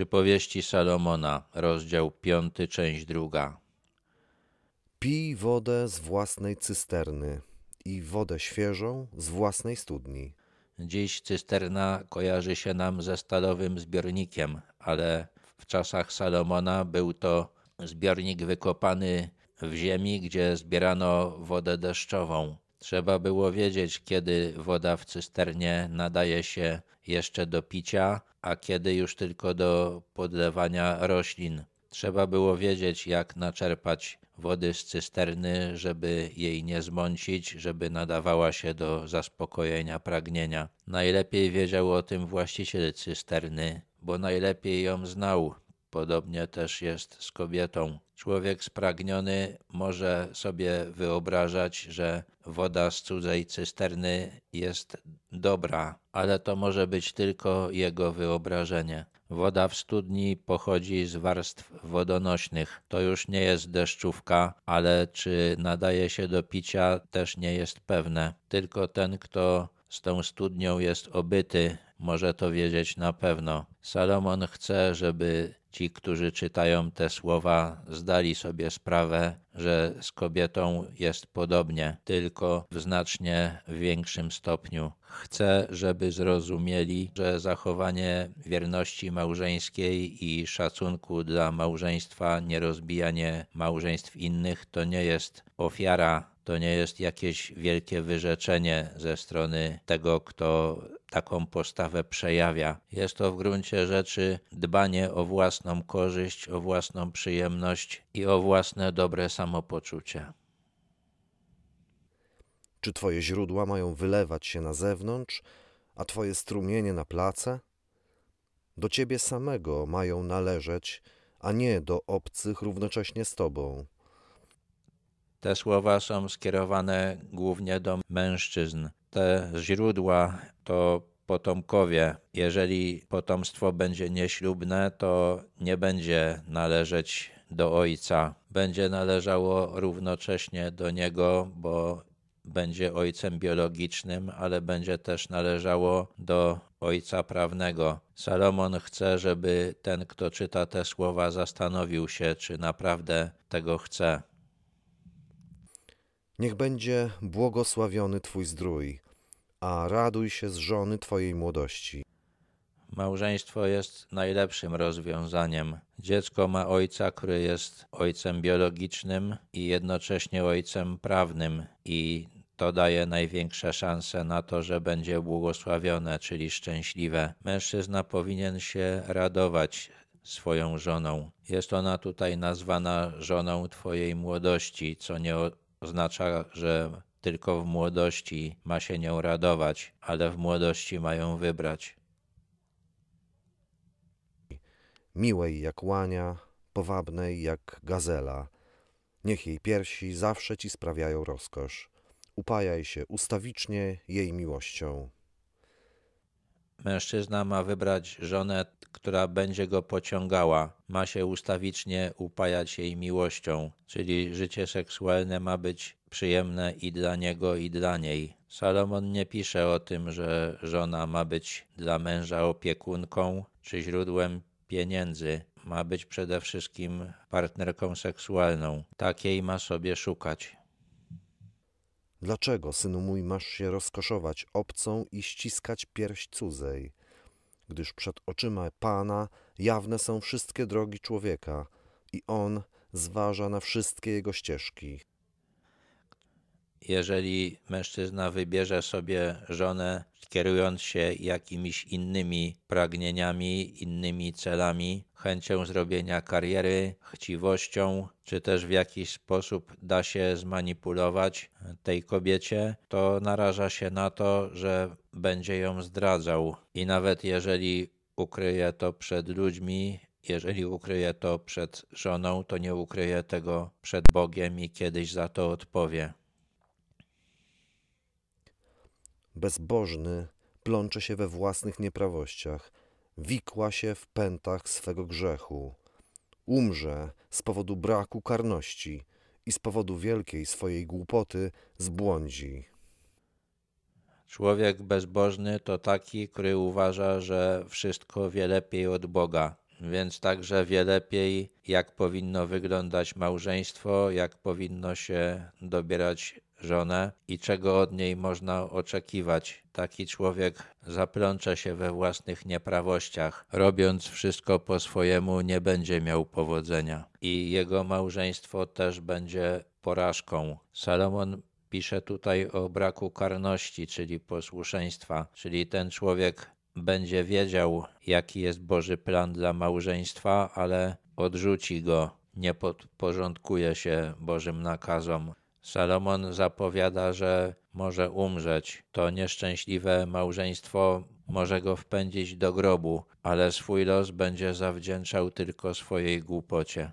Przypowieści Salomona, rozdział 5, część druga. Pij wodę z własnej cysterny i wodę świeżą z własnej studni. Dziś cysterna kojarzy się nam ze stalowym zbiornikiem, ale w czasach Salomona był to zbiornik wykopany w ziemi, gdzie zbierano wodę deszczową. Trzeba było wiedzieć, kiedy woda w cysternie nadaje się jeszcze do picia, a kiedy już tylko do podlewania roślin. Trzeba było wiedzieć, jak naczerpać wody z cysterny, żeby jej nie zmącić, żeby nadawała się do zaspokojenia pragnienia. Najlepiej wiedział o tym właściciel cysterny, bo najlepiej ją znał. Podobnie też jest z kobietą. Człowiek spragniony może sobie wyobrażać, że woda z cudzej cysterny jest dobra, ale to może być tylko jego wyobrażenie. Woda w studni pochodzi z warstw wodonośnych. To już nie jest deszczówka, ale czy nadaje się do picia też nie jest pewne. Tylko ten, kto z tą studnią jest obyty, może to wiedzieć na pewno. Salomon chce, żeby ci, którzy czytają te słowa, zdali sobie sprawę, że z kobietą jest podobnie, tylko w znacznie większym stopniu. Chce, żeby zrozumieli, że zachowanie wierności małżeńskiej i szacunku dla małżeństwa, nierozbijanie małżeństw innych to nie jest ofiara to nie jest jakieś wielkie wyrzeczenie ze strony tego, kto taką postawę przejawia. Jest to w gruncie rzeczy dbanie o własną korzyść, o własną przyjemność i o własne dobre samopoczucie. Czy twoje źródła mają wylewać się na zewnątrz, a twoje strumienie na place? Do ciebie samego mają należeć, a nie do obcych równocześnie z tobą. Te słowa są skierowane głównie do mężczyzn. Te źródła to potomkowie. Jeżeli potomstwo będzie nieślubne, to nie będzie należeć do ojca. Będzie należało równocześnie do niego, bo będzie ojcem biologicznym, ale będzie też należało do ojca prawnego. Salomon chce, żeby ten, kto czyta te słowa, zastanowił się, czy naprawdę tego chce. Niech będzie błogosławiony Twój zdrój, a raduj się z żony Twojej młodości. Małżeństwo jest najlepszym rozwiązaniem. Dziecko ma ojca, który jest ojcem biologicznym i jednocześnie ojcem prawnym, i to daje największe szanse na to, że będzie błogosławione, czyli szczęśliwe. Mężczyzna powinien się radować swoją żoną. Jest ona tutaj nazwana żoną Twojej młodości, co nie oznacza, że tylko w młodości ma się nią radować, ale w młodości mają wybrać. Miłej jak łania, powabnej jak gazela. Niech jej piersi zawsze ci sprawiają rozkosz. Upajaj się ustawicznie jej miłością. Mężczyzna ma wybrać żonę, która będzie go pociągała, ma się ustawicznie upajać jej miłością, czyli życie seksualne ma być przyjemne i dla niego, i dla niej. Salomon nie pisze o tym, że żona ma być dla męża opiekunką czy źródłem pieniędzy. Ma być przede wszystkim partnerką seksualną. Takiej ma sobie szukać. Dlaczego, synu mój, masz się rozkoszować obcą i ściskać pierś cudzej? Gdyż przed oczyma Pana jawne są wszystkie drogi człowieka i On zważa na wszystkie jego ścieżki. Jeżeli mężczyzna wybierze sobie żonę, kierując się jakimiś innymi pragnieniami, innymi celami, chęcią zrobienia kariery, chciwością, czy też w jakiś sposób da się zmanipulować tej kobiecie, to naraża się na to, że będzie ją zdradzał. I nawet jeżeli ukryje to przed ludźmi, jeżeli ukryje to przed żoną, to nie ukryje tego przed Bogiem i kiedyś za to odpowie. Bezbożny plącze się we własnych nieprawościach, wikła się w pętach swego grzechu. Umrze z powodu braku karności i z powodu wielkiej swojej głupoty zbłądzi. Człowiek bezbożny to taki, który uważa, że wszystko wie lepiej od Boga. Więc także wie lepiej, jak powinno wyglądać małżeństwo, jak powinno się dobierać żonę i czego od niej można oczekiwać. Taki człowiek zaplącze się we własnych nieprawościach, robiąc wszystko po swojemu, nie będzie miał powodzenia i jego małżeństwo też będzie porażką. Salomon pisze tutaj o braku karności, czyli posłuszeństwa, czyli ten człowiek będzie wiedział, jaki jest Boży plan dla małżeństwa, ale odrzuci go, nie podporządkuje się Bożym nakazom. Salomon zapowiada, że może umrzeć. To nieszczęśliwe małżeństwo może go wpędzić do grobu, ale swój los będzie zawdzięczał tylko swojej głupocie.